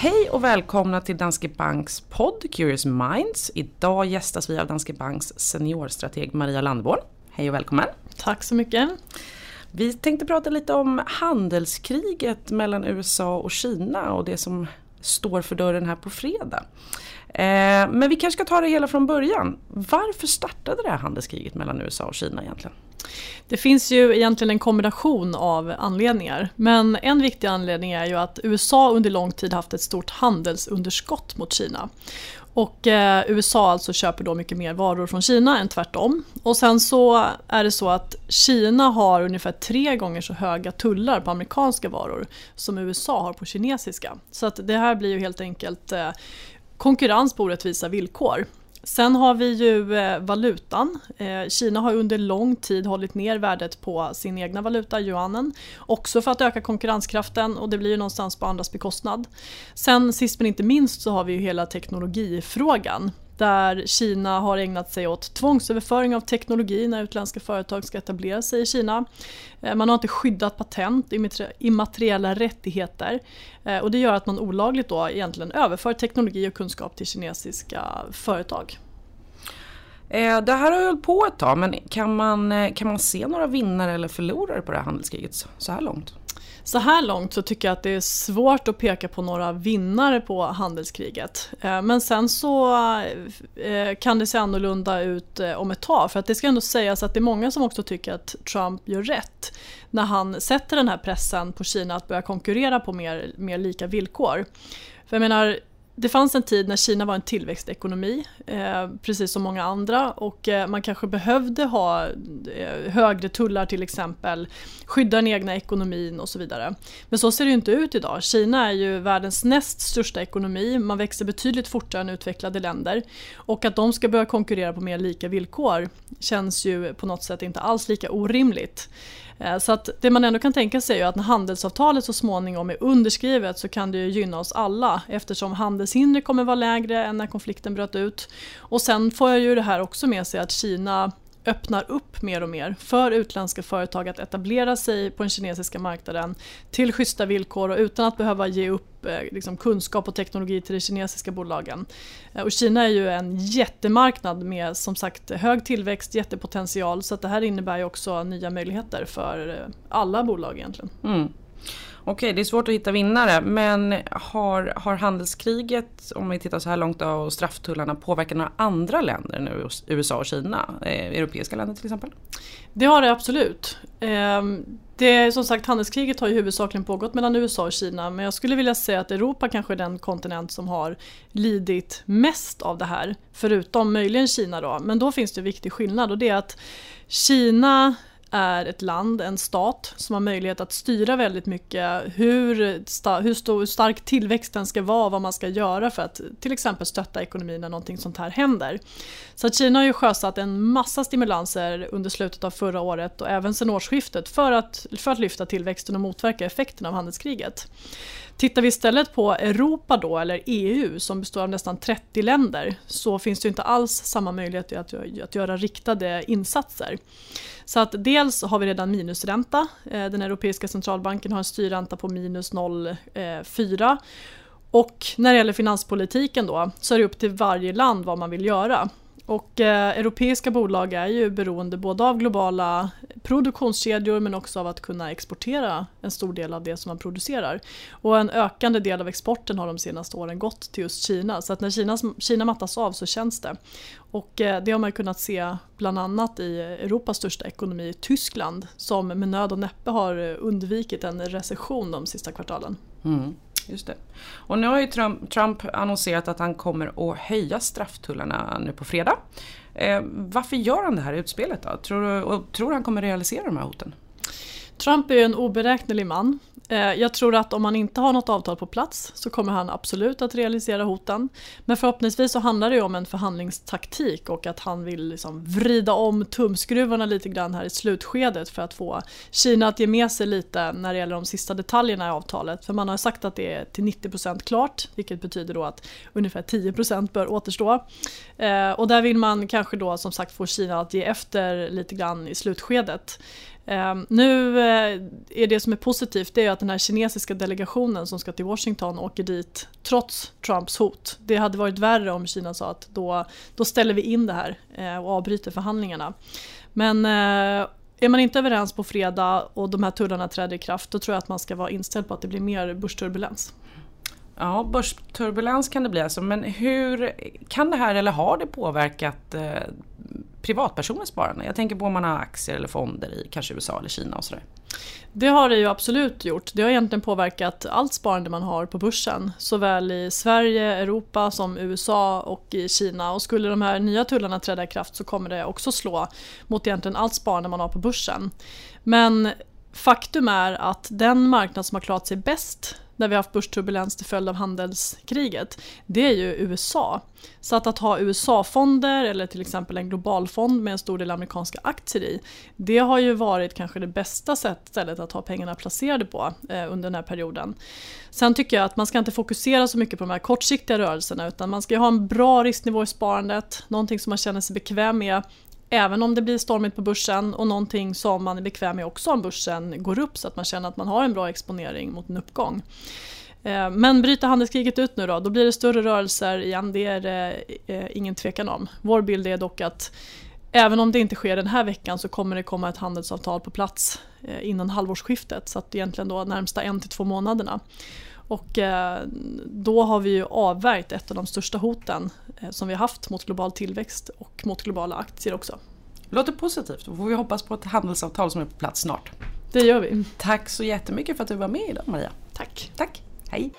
Hej och välkomna till Danske Banks podd Curious Minds. Idag gästas vi av Danske Banks seniorstrateg Maria Landborn. Hej och välkommen! Tack så mycket! Vi tänkte prata lite om handelskriget mellan USA och Kina och det som står för dörren här på fredag. Eh, men vi kanske ska ta det hela från början. Varför startade det här handelskriget mellan USA och Kina egentligen? Det finns ju egentligen en kombination av anledningar. Men en viktig anledning är ju att USA under lång tid haft ett stort handelsunderskott mot Kina. Och eh, USA alltså köper då mycket mer varor från Kina än tvärtom. Och sen så är det så att Kina har ungefär tre gånger så höga tullar på amerikanska varor som USA har på kinesiska. Så att det här blir ju helt enkelt eh, konkurrens på orättvisa villkor. Sen har vi ju eh, valutan. Eh, Kina har under lång tid hållit ner värdet på sin egna valuta, yuanen. Också för att öka konkurrenskraften och det blir ju någonstans på andras bekostnad. Sen sist men inte minst så har vi ju hela teknologifrågan där Kina har ägnat sig åt tvångsöverföring av teknologi när utländska företag ska etablera sig i Kina. Eh, man har inte skyddat patent, immateriella rättigheter och det gör att man olagligt då egentligen överför teknologi och kunskap till kinesiska företag. Eh, det här har hållit på ett tag men kan man, eh, kan man se några vinnare eller förlorare på det här handelskriget så här långt? Så här långt så tycker jag att det är svårt att peka på några vinnare på handelskriget. Eh, men sen så kan det se annorlunda ut om ett tag. För att det ska ändå sägas att det är många som också tycker att Trump gör rätt när han sätter den här pressen på Kina att börja konkurrera på mer, mer lika villkor. För jag menar, det fanns en tid när Kina var en tillväxtekonomi, eh, precis som många andra och eh, man kanske behövde ha eh, högre tullar till exempel, skydda den egna ekonomin och så vidare. Men så ser det ju inte ut idag. Kina är ju världens näst största ekonomi, man växer betydligt fortare än utvecklade länder och att de ska börja konkurrera på mer lika villkor känns ju på något sätt inte alls lika orimligt. Eh, så att det man ändå kan tänka sig är att när handelsavtalet så småningom är underskrivet så kan det ju gynna oss alla eftersom handelshinder kommer vara lägre än när konflikten bröt ut. Och sen får ju det här också med sig att Kina öppnar upp mer och mer för utländska företag att etablera sig på den kinesiska marknaden till schyssta villkor och utan att behöva ge upp Eh, liksom, kunskap och teknologi till de kinesiska bolagen. Eh, och Kina är ju en jättemarknad med som sagt hög tillväxt, jättepotential så att det här innebär ju också nya möjligheter för eh, alla bolag egentligen. Mm. Okej, det är svårt att hitta vinnare men har, har handelskriget, om vi tittar så här långt då, och strafftullarna påverkat några andra länder än USA och Kina? Eh, europeiska länder till exempel? Det har det absolut. Eh, det, som sagt, handelskriget har ju huvudsakligen pågått mellan USA och Kina men jag skulle vilja säga att Europa kanske är den kontinent som har lidit mest av det här. Förutom möjligen Kina då. Men då finns det en viktig skillnad och det är att Kina är ett land, en stat, som har möjlighet att styra väldigt mycket hur, sta, hur, stor, hur stark tillväxten ska vara och vad man ska göra för att till exempel stötta ekonomin när någonting sånt här händer. Så att Kina har ju sjösatt en massa stimulanser under slutet av förra året och även sedan årsskiftet för att, för att lyfta tillväxten och motverka effekterna av handelskriget. Tittar vi istället på Europa då, eller EU, som består av nästan 30 länder, så finns det inte alls samma möjlighet att, att göra riktade insatser. Så att dels har vi redan minusränta. Eh, den Europeiska centralbanken har en styrränta på minus 0,4. Eh, Och när det gäller finanspolitiken då så är det upp till varje land vad man vill göra. Och eh, europeiska bolag är ju beroende både av globala produktionskedjor men också av att kunna exportera en stor del av det som man producerar. Och en ökande del av exporten har de senaste åren gått till just Kina. Så att när Kina, Kina mattas av så känns det. Och eh, det har man kunnat se bland annat i Europas största ekonomi, Tyskland, som med nöd och näppe har undvikit en recession de sista kvartalen. Mm. Just det. Och nu har ju Trump, Trump annonserat att han kommer att höja strafftullarna nu på fredag. Eh, varför gör han det här utspelet då? Tror du, och tror han kommer realisera de här hoten? Trump är ju en oberäknelig man. Eh, jag tror att om han inte har något avtal på plats så kommer han absolut att realisera hoten. Men förhoppningsvis så handlar det om en förhandlingstaktik och att han vill liksom vrida om tumskruvarna lite grann här i slutskedet för att få Kina att ge med sig lite när det gäller de sista detaljerna i avtalet. För man har sagt att det är till 90% klart vilket betyder då att ungefär 10% bör återstå. Eh, och där vill man kanske då som sagt få Kina att ge efter lite grann i slutskedet. Ehm, nu eh, är det som är positivt det är att den här kinesiska delegationen som ska till Washington åker dit trots Trumps hot. Det hade varit värre om Kina sa att då, då ställer vi in det här eh, och avbryter förhandlingarna. Men eh, är man inte överens på fredag och de här tullarna träder i kraft då tror jag att man ska vara inställd på att det blir mer börsturbulens. Ja, börsturbulens kan det bli alltså, men hur kan det här eller har det påverkat eh, privatpersoners sparande? Jag tänker på om man har aktier eller fonder i kanske USA eller Kina och sådär. Det har det ju absolut gjort. Det har egentligen påverkat allt sparande man har på börsen. Såväl i Sverige, Europa som USA och i Kina. Och skulle de här nya tullarna träda i kraft så kommer det också slå mot egentligen allt sparande man har på börsen. Men faktum är att den marknad som har klarat sig bäst där vi har haft börsturbulens till följd av handelskriget, det är ju USA. Så att, att ha USA-fonder eller till exempel en globalfond med en stor del amerikanska aktier i, det har ju varit kanske det bästa stället att ha pengarna placerade på eh, under den här perioden. Sen tycker jag att man ska inte fokusera så mycket på de här kortsiktiga rörelserna utan man ska ha en bra risknivå i sparandet, någonting som man känner sig bekväm med Även om det blir stormigt på börsen och någonting som man är bekväm med också om börsen går upp så att man känner att man har en bra exponering mot en uppgång. Eh, men bryter handelskriget ut nu då, då blir det större rörelser igen, det är det eh, ingen tvekan om. Vår bild är dock att även om det inte sker den här veckan så kommer det komma ett handelsavtal på plats eh, innan halvårsskiftet, så att egentligen då närmsta en till två månaderna. Och då har vi ju avvärjt ett av de största hoten Eh, som vi har haft mot global tillväxt och mot globala aktier också. Låter positivt, då får vi hoppas på ett handelsavtal som är på plats snart. Det gör vi. Tack så jättemycket för att du var med idag Maria. Tack. Tack. Hej.